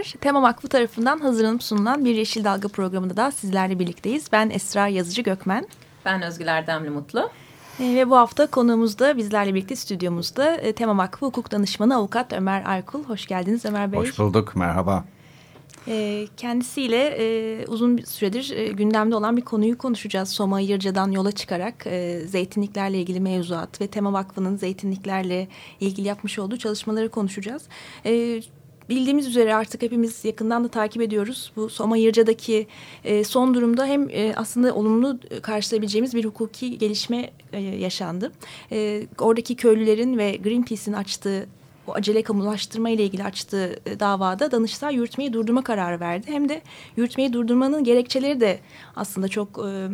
Merhabalar. Tema Vakfı tarafından hazırlanıp sunulan bir Yeşil Dalga programında da sizlerle birlikteyiz. Ben Esra Yazıcı Gökmen. Ben Özgül Erdemli Mutlu. E, ve bu hafta konuğumuz da bizlerle birlikte stüdyomuzda e, Tema Vakfı Hukuk Danışmanı Avukat Ömer Aykul. Hoş geldiniz Ömer Bey. Hoş bulduk, merhaba. E, kendisiyle e, uzun bir süredir e, gündemde olan bir konuyu konuşacağız. Soma Yırca'dan yola çıkarak e, zeytinliklerle ilgili mevzuat ve Tema Vakfı'nın zeytinliklerle ilgili yapmış olduğu çalışmaları konuşacağız. E, bildiğimiz üzere artık hepimiz yakından da takip ediyoruz. Bu Soma Yırca'daki e, son durumda hem e, aslında olumlu karşılayabileceğimiz bir hukuki gelişme e, yaşandı. E, oradaki köylülerin ve Greenpeace'in açtığı o acele kamulaştırma ile ilgili açtığı e, davada Danıştay yürütmeyi durdurma kararı verdi. Hem de yürütmeyi durdurmanın gerekçeleri de aslında çok e,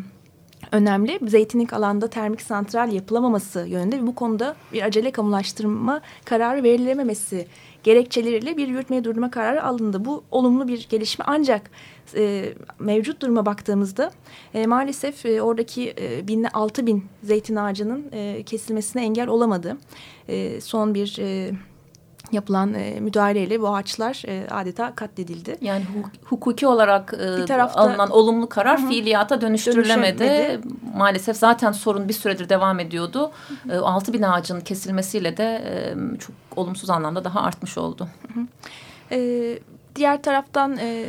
önemli. Zeytinlik alanda termik santral yapılamaması yönünde ve bu konuda bir acele kamulaştırma kararı verilememesi gerekçeleriyle bir yürütmeye durdurma kararı alındı. Bu olumlu bir gelişme ancak e, mevcut duruma baktığımızda e, maalesef e, oradaki e, bin, 6 bin zeytin ağacının e, kesilmesine engel olamadı. E, son bir... E, yapılan e, müdahaleyle bu ağaçlar e, adeta katledildi. Yani hukuki olarak e, bir tarafta, alınan olumlu karar hı, fiiliyata dönüştürülemedi. Maalesef zaten sorun bir süredir devam ediyordu. Hı hı. E, 6 bin ağacın kesilmesiyle de e, çok olumsuz anlamda daha artmış oldu. Hı hı. E, diğer taraftan... E,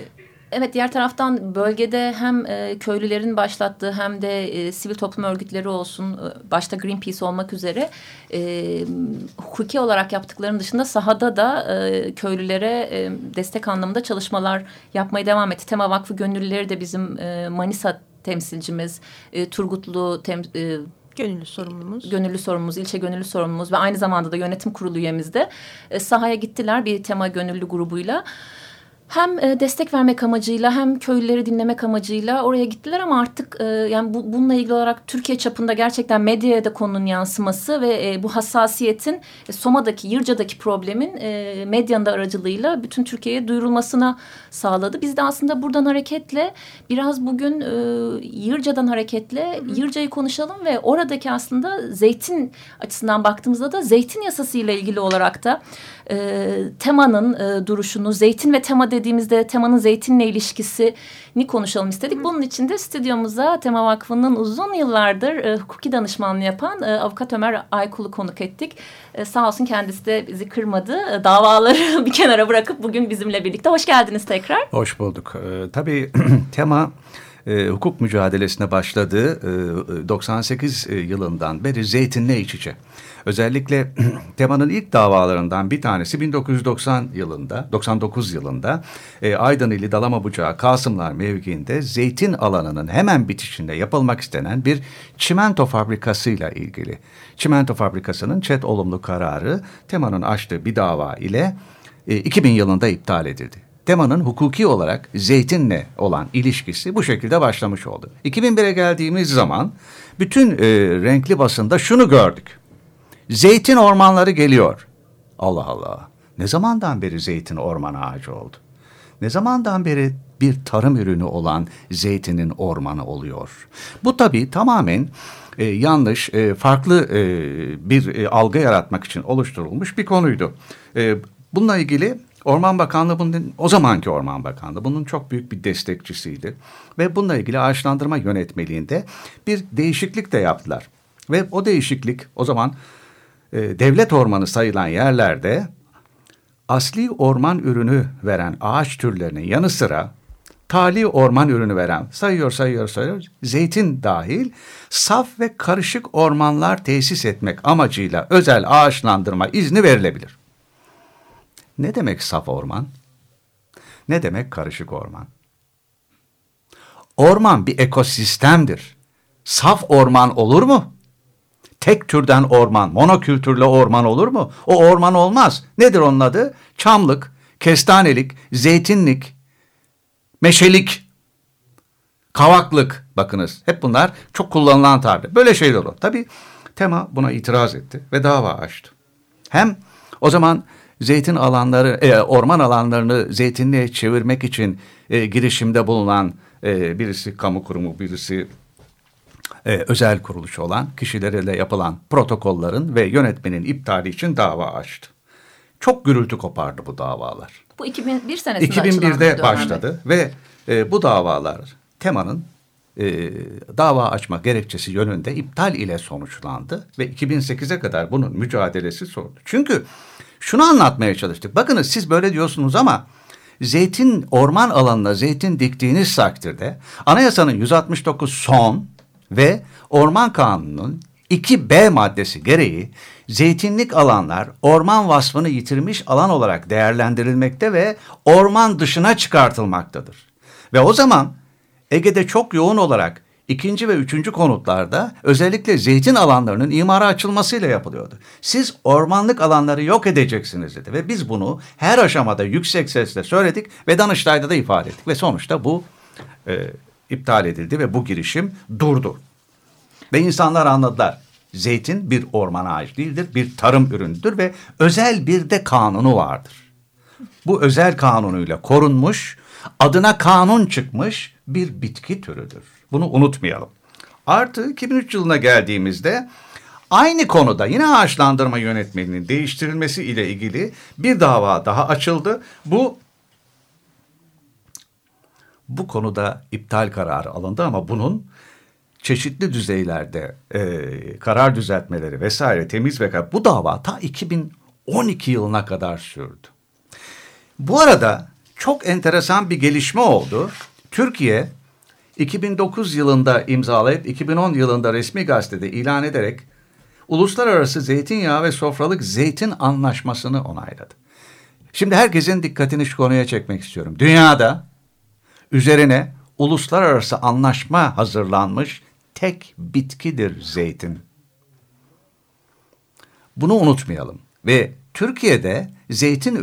Evet diğer taraftan bölgede hem e, köylülerin başlattığı hem de e, sivil toplum örgütleri olsun e, başta Greenpeace olmak üzere e, hukuki olarak yaptıklarının dışında sahada da e, köylülere e, destek anlamında çalışmalar yapmaya devam etti. Tema Vakfı gönüllüleri de bizim e, Manisa temsilcimiz, e, Turgutlu tem, e, Gönüllü sorumlumuz. Gönüllü sorumlumuz, ilçe gönüllü sorumlumuz ve aynı zamanda da yönetim kurulu üyemiz de e, sahaya gittiler bir tema gönüllü grubuyla hem e, destek vermek amacıyla hem köylüleri dinlemek amacıyla oraya gittiler ama artık e, yani bu, bununla ilgili olarak Türkiye çapında gerçekten medyaya da konunun yansıması ve e, bu hassasiyetin Soma'daki, Yırca'daki problemin medyanın da aracılığıyla bütün Türkiye'ye duyurulmasına sağladı. Biz de aslında buradan hareketle biraz bugün Yırca'dan hareketle Yırca'yı konuşalım ve oradaki aslında zeytin açısından baktığımızda da zeytin yasası ile ilgili olarak da temanın duruşunu, zeytin ve tema dediğimizde temanın zeytinle ilişkisini konuşalım istedik. Bunun için de stüdyomuza Tema Vakfı'nın uzun yıllardır e, hukuki danışmanlığı yapan e, avukat Ömer Aykul'u konuk ettik. E, sağ olsun kendisi de bizi kırmadı. E, davaları bir kenara bırakıp bugün bizimle birlikte. Hoş geldiniz tekrar. Hoş bulduk. E, tabii Tema e, hukuk mücadelesine başladığı e, 98 yılından beri zeytinle iç içe. Özellikle temanın ilk davalarından bir tanesi 1990 yılında, 99 yılında e, Aydın ili Dalama Bucağı Kasımlar mevkiinde zeytin alanının hemen bitişinde yapılmak istenen bir çimento fabrikasıyla ilgili. Çimento fabrikasının çet olumlu kararı temanın açtığı bir dava ile e, 2000 yılında iptal edildi. Temanın hukuki olarak zeytinle olan ilişkisi bu şekilde başlamış oldu. 2001'e geldiğimiz zaman bütün e, renkli basında şunu gördük. Zeytin ormanları geliyor. Allah Allah. Ne zamandan beri zeytin orman ağacı oldu? Ne zamandan beri bir tarım ürünü olan zeytinin ormanı oluyor? Bu tabii tamamen e, yanlış, e, farklı e, bir e, algı yaratmak için oluşturulmuş bir konuydu. E, bununla ilgili Orman Bakanlığı bunun, o zamanki Orman Bakanlığı bunun çok büyük bir destekçisiydi. Ve bununla ilgili ağaçlandırma yönetmeliğinde bir değişiklik de yaptılar. Ve o değişiklik o zaman e, devlet ormanı sayılan yerlerde asli orman ürünü veren ağaç türlerinin yanı sıra tali orman ürünü veren sayıyor sayıyor sayıyor zeytin dahil saf ve karışık ormanlar tesis etmek amacıyla özel ağaçlandırma izni verilebilir. Ne demek saf orman? Ne demek karışık orman? Orman bir ekosistemdir. Saf orman olur mu? Tek türden orman, monokültürlü orman olur mu? O orman olmaz. Nedir onun adı? Çamlık, kestanelik, zeytinlik, meşelik, kavaklık. Bakınız hep bunlar çok kullanılan tabir. Böyle şeyler olur. Tabii tema buna itiraz etti ve dava açtı. Hem o zaman zeytin alanları, e, orman alanlarını zeytinliğe çevirmek için e, girişimde bulunan e, birisi kamu kurumu, birisi e, özel kuruluş olan kişilerle yapılan protokolların ve yönetmenin iptali için dava açtı. Çok gürültü kopardı bu davalar. Bu 2001 senesinde 2001'de başladı ve e, bu davalar temanın e, dava açma gerekçesi yönünde iptal ile sonuçlandı ve 2008'e kadar bunun mücadelesi sordu. Çünkü şunu anlatmaya çalıştık. Bakınız siz böyle diyorsunuz ama zeytin orman alanına zeytin diktiğiniz takdirde anayasanın 169 son ve orman kanununun 2B maddesi gereği zeytinlik alanlar orman vasfını yitirmiş alan olarak değerlendirilmekte ve orman dışına çıkartılmaktadır. Ve o zaman Ege'de çok yoğun olarak ikinci ve üçüncü konutlarda özellikle zeytin alanlarının imara açılmasıyla yapılıyordu. Siz ormanlık alanları yok edeceksiniz dedi ve biz bunu her aşamada yüksek sesle söyledik ve Danıştay'da da ifade ettik ve sonuçta bu e, iptal edildi ve bu girişim durdu. Ve insanlar anladılar. Zeytin bir orman ağacı değildir, bir tarım ürünüdür ve özel bir de kanunu vardır. Bu özel kanunuyla korunmuş, adına kanun çıkmış bir bitki türüdür. Bunu unutmayalım. Artı 2003 yılına geldiğimizde aynı konuda yine ağaçlandırma yönetmeninin değiştirilmesi ile ilgili bir dava daha açıldı. Bu bu konuda iptal kararı alındı ama bunun çeşitli düzeylerde e, karar düzeltmeleri vesaire temiz ve bu dava ta 2012 yılına kadar sürdü. Bu arada çok enteresan bir gelişme oldu. Türkiye 2009 yılında imzalayıp 2010 yılında resmi gazetede ilan ederek Uluslararası Zeytinyağı ve Sofralık Zeytin Anlaşması'nı onayladı. Şimdi herkesin dikkatini şu konuya çekmek istiyorum. Dünyada üzerine uluslararası anlaşma hazırlanmış tek bitkidir zeytin. Bunu unutmayalım. Ve Türkiye'de zeytin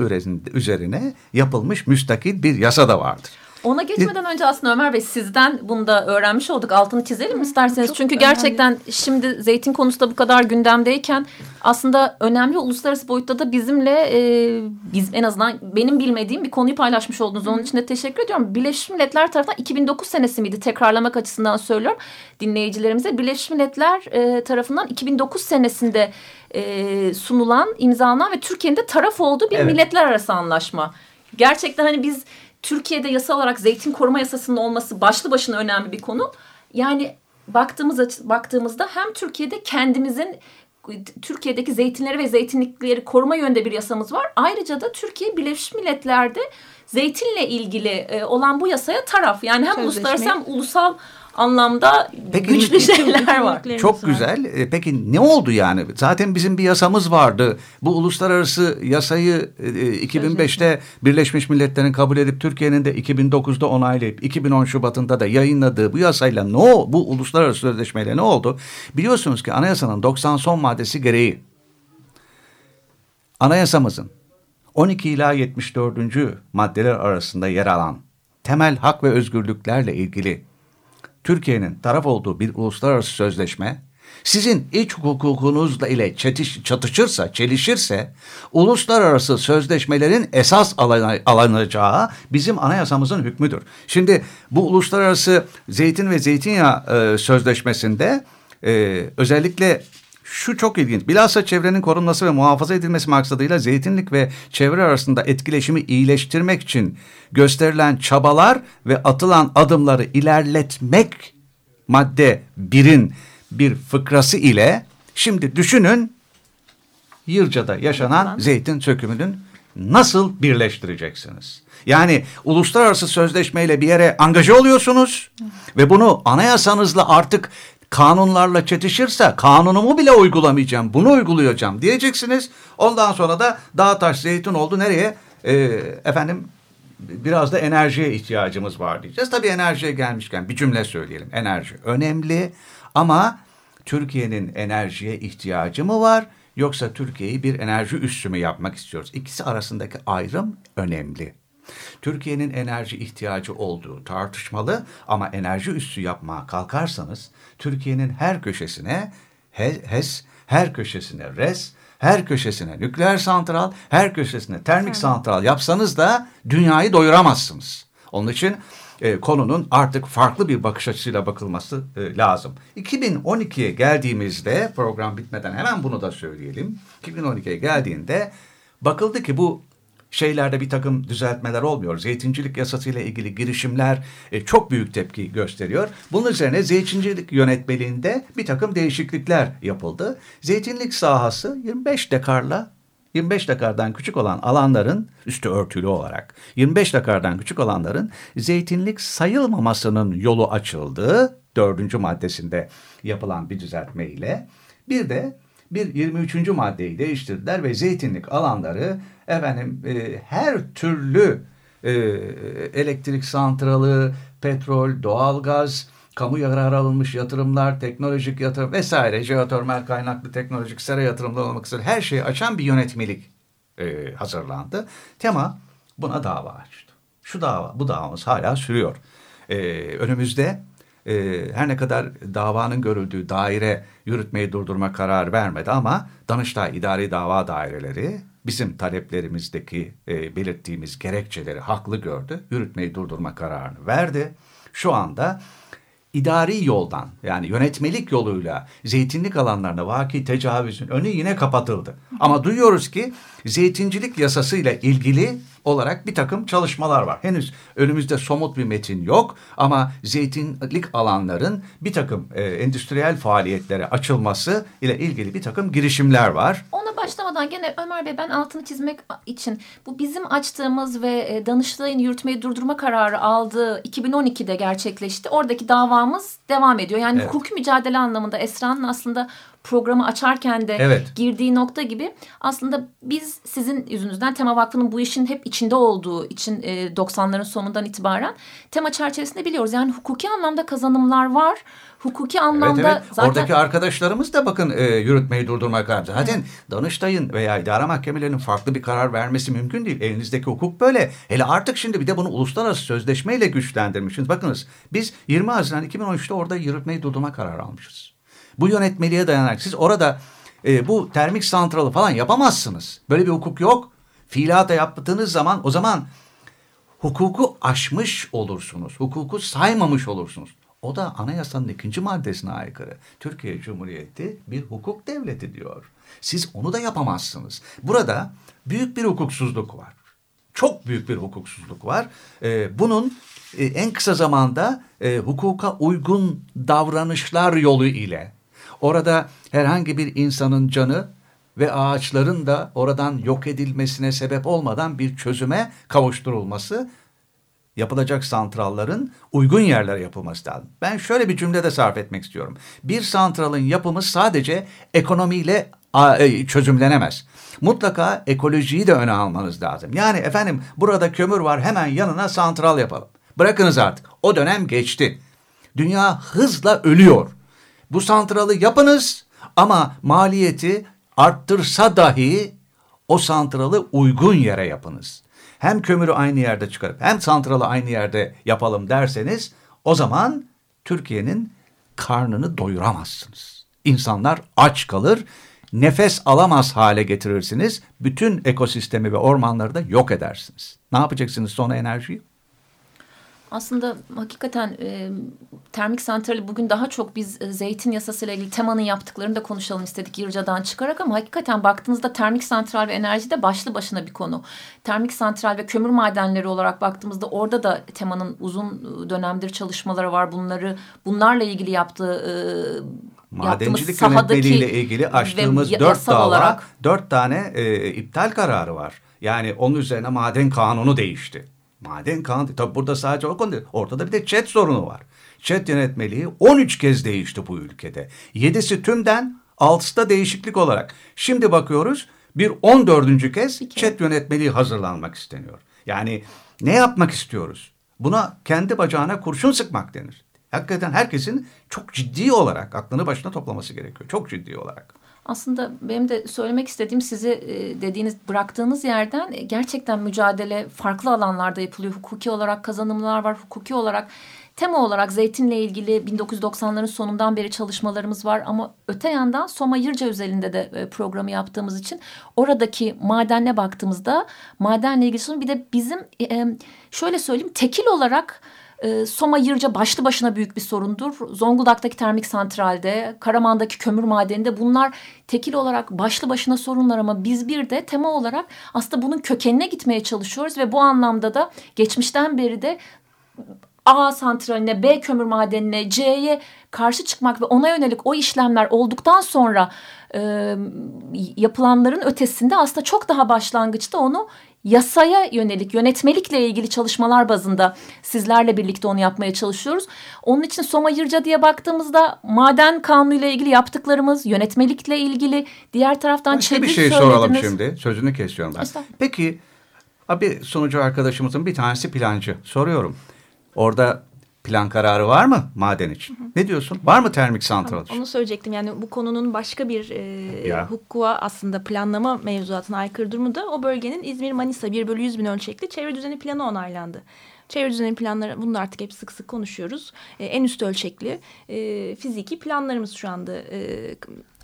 üzerine yapılmış müstakil bir yasa da vardır. Ona geçmeden önce aslında Ömer Bey sizden bunu da öğrenmiş olduk. Altını çizelim mi isterseniz? Çok Çünkü gerçekten önemli. şimdi zeytin konusu da bu kadar gündemdeyken aslında önemli uluslararası boyutta da bizimle e, biz en azından benim bilmediğim bir konuyu paylaşmış oldunuz. Onun için de teşekkür ediyorum. Birleşmiş Milletler tarafından 2009 senesi miydi? Tekrarlamak açısından söylüyorum dinleyicilerimize. Birleşmiş Milletler e, tarafından 2009 senesinde e, sunulan, imzalanan ve Türkiye'nin de taraf olduğu bir evet. milletler arası anlaşma. Gerçekten hani biz Türkiye'de yasa olarak zeytin koruma yasasının olması başlı başına önemli bir konu. Yani baktığımız baktığımızda hem Türkiye'de kendimizin Türkiye'deki zeytinleri ve zeytinlikleri koruma yönde bir yasamız var. Ayrıca da Türkiye Birleşmiş Milletler'de zeytinle ilgili e, olan bu yasaya taraf. Yani hem Sözleşme. uluslararası hem ulusal anlamda Peki, güçlü şeyler var. Çok güzel. E, peki ne oldu yani? Zaten bizim bir yasamız vardı. Bu uluslararası yasayı 2005'te e, Birleşmiş Milletler'in kabul edip Türkiye'nin de 2009'da onaylayıp 2010 Şubat'ında da yayınladığı bu yasayla ne o bu uluslararası sözleşmeyle ne oldu? Biliyorsunuz ki anayasanın 90 son maddesi gereği anayasamızın 12 ila 74. maddeler arasında yer alan temel hak ve özgürlüklerle ilgili Türkiye'nin taraf olduğu bir uluslararası sözleşme sizin iç hukukunuzla ile çetiş, çatışırsa, çelişirse uluslararası sözleşmelerin esas alınacağı bizim anayasamızın hükmüdür. Şimdi bu uluslararası zeytin ve zeytinyağı e, sözleşmesinde e, özellikle şu çok ilginç. Bilhassa çevrenin korunması ve muhafaza edilmesi maksadıyla zeytinlik ve çevre arasında etkileşimi iyileştirmek için gösterilen çabalar ve atılan adımları ilerletmek madde birin bir fıkrası ile şimdi düşünün Yırca'da yaşanan zeytin sökümünün nasıl birleştireceksiniz? Yani uluslararası sözleşmeyle bir yere angaja oluyorsunuz ve bunu anayasanızla artık kanunlarla çetişirse kanunumu bile uygulamayacağım. Bunu uygulayacağım diyeceksiniz. Ondan sonra da dağ taş zeytin oldu nereye? Ee, efendim biraz da enerjiye ihtiyacımız var diyeceğiz. Tabii enerjiye gelmişken bir cümle söyleyelim. Enerji önemli ama Türkiye'nin enerjiye ihtiyacı mı var yoksa Türkiye'yi bir enerji üssü mü yapmak istiyoruz? İkisi arasındaki ayrım önemli. Türkiye'nin enerji ihtiyacı olduğu tartışmalı ama enerji üssü yapmaya kalkarsanız Türkiye'nin her köşesine HES, her köşesine RES, her köşesine nükleer santral, her köşesine termik santral yapsanız da dünyayı doyuramazsınız. Onun için e, konunun artık farklı bir bakış açısıyla bakılması e, lazım. 2012'ye geldiğimizde program bitmeden hemen bunu da söyleyelim. 2012'ye geldiğinde bakıldı ki bu şeylerde bir takım düzeltmeler olmuyor. Zeytincilik yasasıyla ilgili girişimler e, çok büyük tepki gösteriyor. Bunun üzerine zeytincilik yönetmeliğinde bir takım değişiklikler yapıldı. Zeytinlik sahası 25 dekarla 25 dekardan küçük olan alanların üstü örtülü olarak 25 dekardan küçük olanların zeytinlik sayılmamasının yolu açıldı. Dördüncü maddesinde yapılan bir düzeltme ile. Bir de bir 23. maddeyi değiştirdiler ve zeytinlik alanları efendim e, her türlü e, elektrik santralı, petrol, doğalgaz, kamu yararı alınmış yatırımlar, teknolojik yatırım vesaire, jeotermal kaynaklı teknolojik sera yatırımları olmak üzere her şeyi açan bir yönetmelik e, hazırlandı. Tema buna dava açtı. Şu dava, bu davamız hala sürüyor. E, önümüzde e, her ne kadar davanın görüldüğü daire yürütmeyi durdurma kararı vermedi ama Danıştay İdari Dava Daireleri bizim taleplerimizdeki e, belirttiğimiz gerekçeleri haklı gördü. Yürütmeyi durdurma kararını verdi. Şu anda idari yoldan yani yönetmelik yoluyla zeytinlik alanlarına vaki tecavüzün önü yine kapatıldı. Ama duyuyoruz ki zeytincilik yasasıyla ilgili olarak bir takım çalışmalar var. Henüz önümüzde somut bir metin yok ama zeytinlik alanların bir takım e, endüstriyel faaliyetlere açılması ile ilgili bir takım girişimler var. Ona başlamadan gene Ömer Bey ben altını çizmek için bu bizim açtığımız ve e, Danıştay'ın yürütmeyi durdurma kararı aldığı 2012'de gerçekleşti. Oradaki davamız devam ediyor. Yani evet. hukuki mücadele anlamında Esra'nın aslında programı açarken de evet. girdiği nokta gibi aslında biz sizin yüzünüzden Tema Vakfı'nın bu işin hep içinde olduğu için e, 90'ların sonundan itibaren tema çerçevesinde biliyoruz. Yani hukuki anlamda kazanımlar var. Hukuki anlamda evet, evet. zaten... Oradaki arkadaşlarımız da bakın e, yürütmeyi durdurma kararı. Zaten evet. Danıştay'ın veya idare mahkemelerinin farklı bir karar vermesi mümkün değil. Elinizdeki hukuk böyle. Hele artık şimdi bir de bunu uluslararası sözleşmeyle güçlendirmişsiniz. Bakınız biz 20 Haziran 2013'te orada yürütmeyi durdurma kararı almışız. Bu yönetmeliğe dayanarak siz orada e, bu termik santralı falan yapamazsınız. Böyle bir hukuk yok. Fiilata yaptığınız zaman o zaman hukuku aşmış olursunuz. Hukuku saymamış olursunuz. O da anayasanın ikinci maddesine aykırı. Türkiye Cumhuriyeti bir hukuk devleti diyor. Siz onu da yapamazsınız. Burada büyük bir hukuksuzluk var. Çok büyük bir hukuksuzluk var. Ee, bunun e, en kısa zamanda e, hukuka uygun davranışlar yolu ile Orada herhangi bir insanın canı ve ağaçların da oradan yok edilmesine sebep olmadan bir çözüme kavuşturulması yapılacak santralların uygun yerlere yapılması lazım. Ben şöyle bir cümle de sarf etmek istiyorum. Bir santralın yapımı sadece ekonomiyle e, çözümlenemez. Mutlaka ekolojiyi de öne almanız lazım. Yani efendim burada kömür var hemen yanına santral yapalım. Bırakınız artık. O dönem geçti. Dünya hızla ölüyor. Bu santralı yapınız ama maliyeti arttırsa dahi o santralı uygun yere yapınız. Hem kömürü aynı yerde çıkarıp hem santralı aynı yerde yapalım derseniz o zaman Türkiye'nin karnını doyuramazsınız. İnsanlar aç kalır, nefes alamaz hale getirirsiniz. Bütün ekosistemi ve ormanları da yok edersiniz. Ne yapacaksınız sonra enerjiyi? Aslında hakikaten e, termik santrali bugün daha çok biz e, zeytin yasasıyla ilgili temanın yaptıklarını da konuşalım istedik Yırca'dan çıkarak ama hakikaten baktığınızda termik santral ve enerji de başlı başına bir konu. Termik santral ve kömür madenleri olarak baktığımızda orada da temanın uzun dönemdir çalışmaları var. Bunları bunlarla ilgili yaptığı e, Madencilik yönetmeliğiyle ilgili açtığımız dört dava, olarak, dört tane e, iptal kararı var. Yani onun üzerine maden kanunu değişti. Maden kanunu tabi burada sadece o konu değil. Ortada bir de çet sorunu var. Çet yönetmeliği 13 kez değişti bu ülkede. 7'si tümden 6'sı da değişiklik olarak. Şimdi bakıyoruz bir 14. kez çet yönetmeliği hazırlanmak isteniyor. Yani ne yapmak istiyoruz? Buna kendi bacağına kurşun sıkmak denir. Hakikaten herkesin çok ciddi olarak aklını başına toplaması gerekiyor. Çok ciddi olarak. Aslında benim de söylemek istediğim sizi e, dediğiniz bıraktığınız yerden e, gerçekten mücadele farklı alanlarda yapılıyor. Hukuki olarak kazanımlar var, hukuki olarak tema olarak zeytinle ilgili 1990'ların sonundan beri çalışmalarımız var ama öte yandan Soma Yırca özelinde de e, programı yaptığımız için oradaki madenle baktığımızda madenle ilgili bir de bizim şöyle söyleyeyim tekil olarak e, Soma Yırca başlı başına büyük bir sorundur. Zonguldak'taki termik santralde, Karaman'daki kömür madeninde bunlar tekil olarak başlı başına sorunlar ama biz bir de tema olarak aslında bunun kökenine gitmeye çalışıyoruz ve bu anlamda da geçmişten beri de A santraline, B kömür madenine, C'ye karşı çıkmak ve ona yönelik o işlemler olduktan sonra e, yapılanların ötesinde aslında çok daha başlangıçta onu yasaya yönelik yönetmelikle ilgili çalışmalar bazında sizlerle birlikte onu yapmaya çalışıyoruz. Onun için Soma Yırca diye baktığımızda maden kanunuyla ilgili yaptıklarımız, yönetmelikle ilgili diğer taraftan Başka bir şey söylediniz. soralım şimdi. Sözünü kesiyorum ben. Peki abi sunucu arkadaşımızın bir tanesi plancı. Soruyorum. Orada plan kararı var mı maden için? Hı hı. Ne diyorsun? Var mı termik santral için? Onu söyleyecektim. Yani bu konunun başka bir e, hukuka aslında planlama mevzuatına aykırı durumu da o bölgenin İzmir-Manisa 1 bölü 100 bin ölçekli çevre düzeni planı onaylandı. Çevre düzeni planları bunu da artık hep sık sık konuşuyoruz. E, en üst ölçekli e, fiziki planlarımız şu anda e,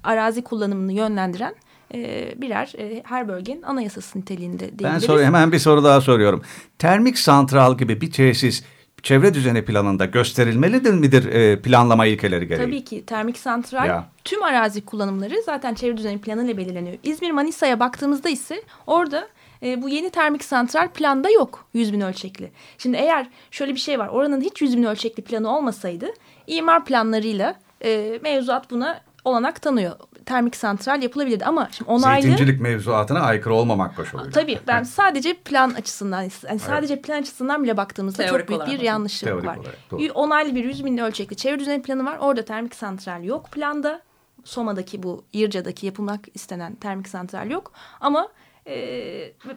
arazi kullanımını yönlendiren e, birer e, her bölgenin anayasası niteliğinde diyebiliriz. Ben soru, hemen bir soru daha soruyorum. Termik santral gibi bir tesis çevre düzeni planında gösterilmelidir midir e, planlama ilkeleri gereği? Tabii ki termik santral ya. tüm arazi kullanımları zaten çevre düzeni planıyla belirleniyor. İzmir Manisa'ya baktığımızda ise orada e, bu yeni termik santral planda yok 100 bin ölçekli. Şimdi eğer şöyle bir şey var oranın hiç 100 bin ölçekli planı olmasaydı imar planlarıyla e, mevzuat buna olanak tanıyor termik santral yapılabilirdi ama şimdi onaylı... Zeytincilik mevzuatına aykırı olmamak koşuluyla. Tabii ben sadece plan açısından yani sadece evet. plan açısından bile baktığımızda Teorik çok büyük bir yanlışlık Teorik var. Olarak, onaylı bir 100 bin ölçekli çevre düzeni planı var. Orada termik santral yok planda. Soma'daki bu İrca'daki yapılmak istenen termik santral yok. Ama e,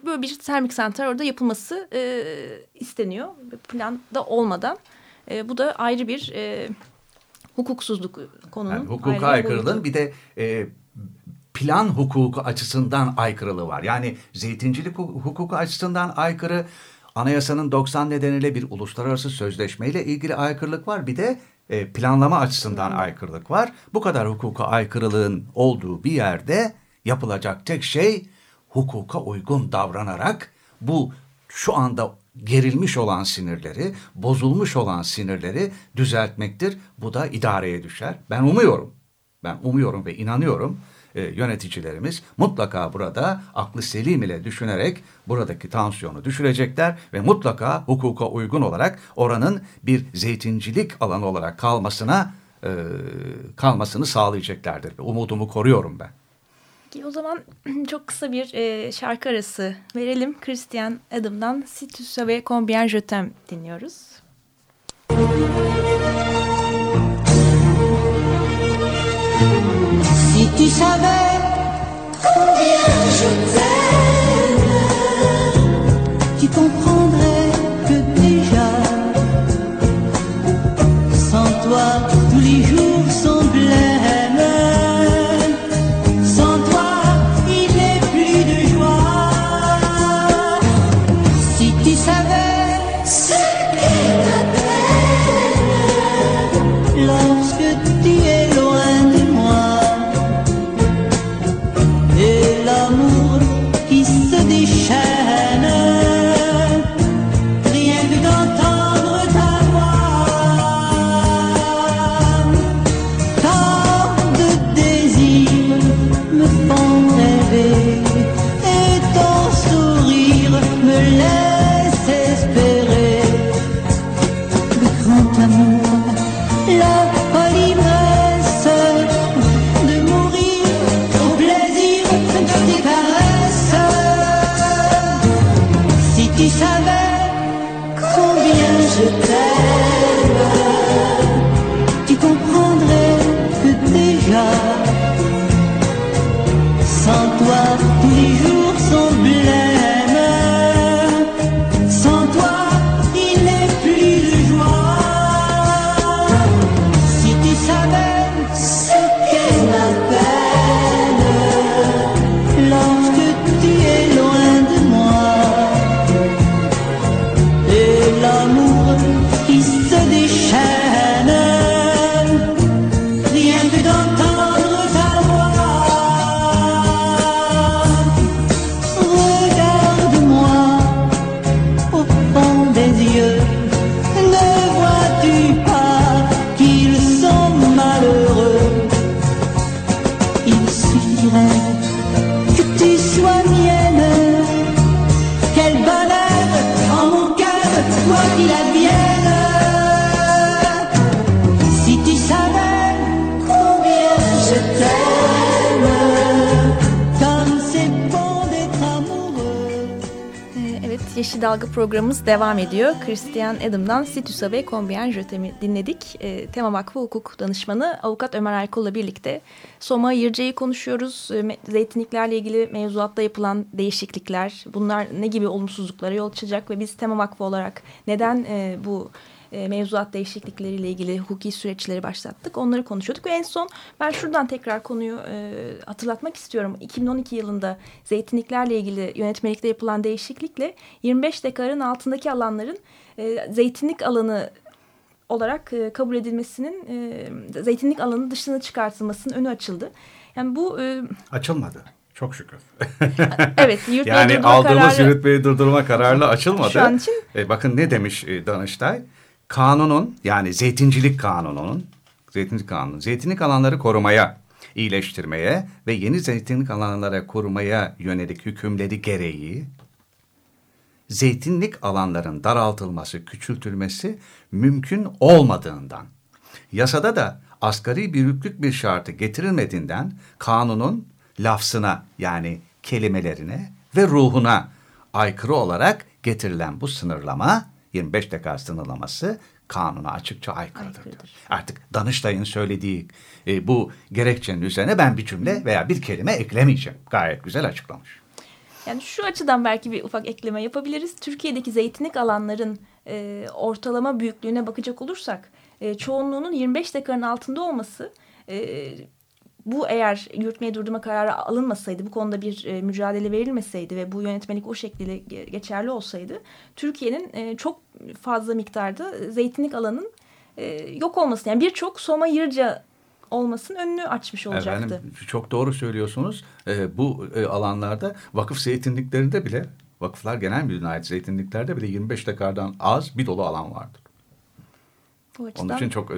böyle bir termik santral orada yapılması e, isteniyor. Planda olmadan. E, bu da ayrı bir... E, hukuksuzluk konunun. Yani hukuka aykırılığın bir de e, plan hukuku açısından aykırılığı var. Yani zeytincilik hukuku açısından aykırı, anayasanın 90 nedeniyle bir uluslararası sözleşmeyle ilgili aykırılık var. Bir de e, planlama açısından hmm. aykırılık var. Bu kadar hukuka aykırılığın olduğu bir yerde yapılacak tek şey hukuka uygun davranarak bu şu anda gerilmiş olan sinirleri, bozulmuş olan sinirleri düzeltmektir. Bu da idareye düşer. Ben umuyorum, ben umuyorum ve inanıyorum e, yöneticilerimiz mutlaka burada aklı selim ile düşünerek buradaki tansiyonu düşürecekler ve mutlaka hukuka uygun olarak oranın bir zeytincilik alanı olarak kalmasına e, kalmasını sağlayacaklardır. Umudumu koruyorum ben. Peki o zaman çok kısa bir e, şarkı arası verelim. Christian Adam'dan Si tu savais combien je t'aime dinliyoruz. Si tu savais combien je t'aime Tu comprendrais tirar Dalga programımız devam ediyor. Christian Adam'dan Situs'a ve Combien Jötem'i dinledik. E, Tema Vakfı Hukuk Danışmanı Avukat Ömer Erkol'la birlikte Soma Yırca'yı konuşuyoruz. E, zeytinliklerle ilgili mevzuatta yapılan değişiklikler, bunlar ne gibi olumsuzluklara yol açacak ve biz Tema Vakfı olarak neden e, bu e, mevzuat değişiklikleriyle ilgili hukuki süreçleri başlattık. Onları konuşuyorduk ve en son ben şuradan tekrar konuyu e, hatırlatmak istiyorum. 2012 yılında zeytinliklerle ilgili yönetmelikte yapılan değişiklikle 25 dekarın altındaki alanların e, zeytinlik alanı olarak e, kabul edilmesinin e, zeytinlik alanı dışına çıkartılmasının önü açıldı. Yani bu e, açılmadı. Çok şükür. evet, yani aldığımız kararı, yürütmeyi durdurma kararıyla açılmadı. Şu an için. E, bakın ne demiş e, Danıştay? Kanunun yani zeytincilik kanununun, zeytinlik kanunu, zeytinlik alanları korumaya, iyileştirmeye ve yeni zeytinlik alanlara korumaya yönelik hükümleri gereği zeytinlik alanların daraltılması, küçültülmesi mümkün olmadığından, yasada da asgari büyüklük bir şartı getirilmediğinden kanunun lafzına yani kelimelerine ve ruhuna aykırı olarak getirilen bu sınırlama 25 dekar sınırlaması kanuna açıkça aykırıdır. aykırıdır. Artık Danıştay'ın söylediği e, bu gerekçenin üzerine ben bir cümle veya bir kelime eklemeyeceğim. Gayet güzel açıklamış. Yani şu açıdan belki bir ufak ekleme yapabiliriz. Türkiye'deki zeytinlik alanların e, ortalama büyüklüğüne bakacak olursak e, çoğunluğunun 25 dekarın altında olması e, bu eğer yürütmeye durdurma kararı alınmasaydı, bu konuda bir e, mücadele verilmeseydi ve bu yönetmelik o şekilde geçerli olsaydı, Türkiye'nin e, çok fazla miktarda zeytinlik alanın e, yok olması, yani birçok Soma Yırca olmasının önünü açmış olacaktı. Efendim, çok doğru söylüyorsunuz. E, bu e, alanlarda vakıf zeytinliklerinde bile, vakıflar genel müdürlüğüne ait zeytinliklerde bile 25 dekardan az bir dolu alan vardır. Bu açıdan... Onun için çok e,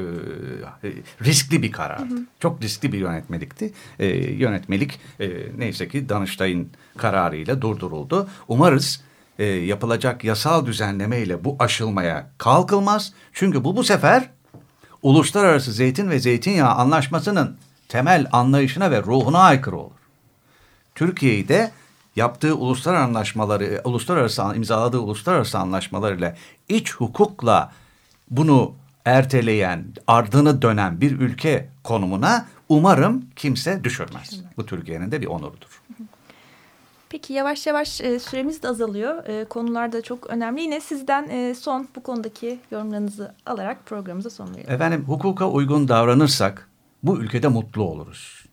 riskli bir karar. Çok riskli bir yönetmelikti. E, yönetmelik e, neyse ki Danıştay'ın kararıyla durduruldu. Umarız e, yapılacak yasal düzenleme ile bu aşılmaya kalkılmaz. Çünkü bu bu sefer uluslararası zeytin ve zeytinyağı anlaşmasının temel anlayışına ve ruhuna aykırı olur. Türkiye'yi de yaptığı uluslararası anlaşmaları, uluslararası imzaladığı uluslararası anlaşmalarıyla iç hukukla bunu erteleyen, ardını dönen bir ülke konumuna umarım kimse düşürmez. Bu Türkiye'nin de bir onurudur. Peki yavaş yavaş e, süremiz de azalıyor. E, konular da çok önemli. Yine sizden e, son bu konudaki yorumlarınızı alarak programımıza son verelim. Efendim hukuka uygun davranırsak bu ülkede mutlu oluruz.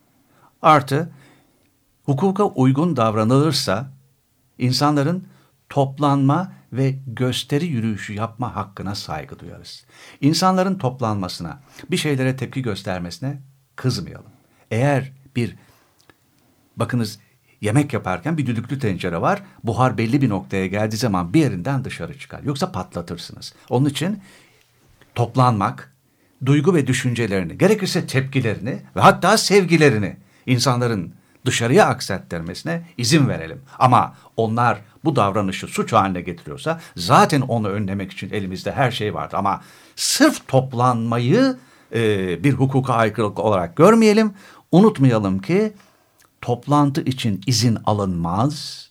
Artı hukuka uygun davranılırsa insanların toplanma ve gösteri yürüyüşü yapma hakkına saygı duyarız. İnsanların toplanmasına, bir şeylere tepki göstermesine kızmayalım. Eğer bir, bakınız yemek yaparken bir düdüklü tencere var, buhar belli bir noktaya geldiği zaman bir yerinden dışarı çıkar. Yoksa patlatırsınız. Onun için toplanmak, duygu ve düşüncelerini, gerekirse tepkilerini ve hatta sevgilerini insanların dışarıya aksettirmesine izin verelim. Ama onlar bu davranışı suç haline getiriyorsa zaten onu önlemek için elimizde her şey vardı. Ama sırf toplanmayı e, bir hukuka aykırılık olarak görmeyelim. Unutmayalım ki toplantı için izin alınmaz,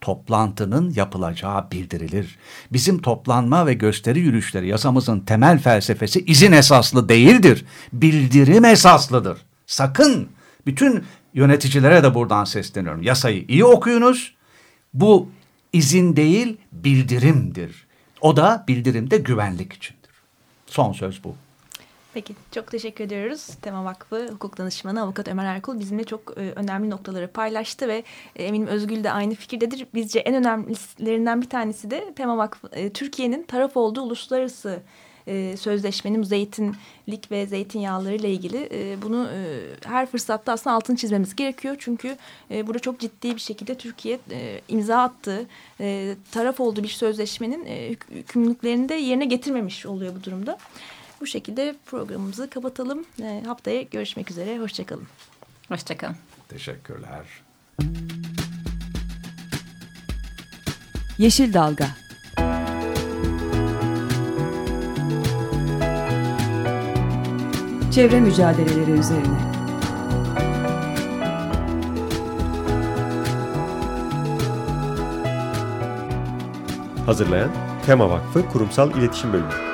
toplantının yapılacağı bildirilir. Bizim toplanma ve gösteri yürüyüşleri yasamızın temel felsefesi izin esaslı değildir, bildirim esaslıdır. Sakın bütün yöneticilere de buradan sesleniyorum. Yasayı iyi okuyunuz. Bu izin değil bildirimdir. O da bildirimde güvenlik içindir. Son söz bu. Peki çok teşekkür ediyoruz. Tema Vakfı Hukuk Danışmanı Avukat Ömer Erkul bizimle çok e, önemli noktaları paylaştı ve e, eminim Özgül de aynı fikirdedir. Bizce en önemlilerinden bir tanesi de Tema Vakfı e, Türkiye'nin taraf olduğu uluslararası e, sözleşmenin zeytinlik ve zeytinyağları ile ilgili e, bunu e, her fırsatta aslında altını çizmemiz gerekiyor. Çünkü e, burada çok ciddi bir şekilde Türkiye e, imza attığı e, taraf olduğu bir sözleşmenin e, hükümlülüklerini de yerine getirmemiş oluyor bu durumda. Bu şekilde programımızı kapatalım. E, haftaya görüşmek üzere. Hoşçakalın. Hoşçakalın. Teşekkürler. Yeşil Dalga Çevre mücadeleleri üzerine. Hazırlayan Tema Vakfı Kurumsal İletişim Bölümü.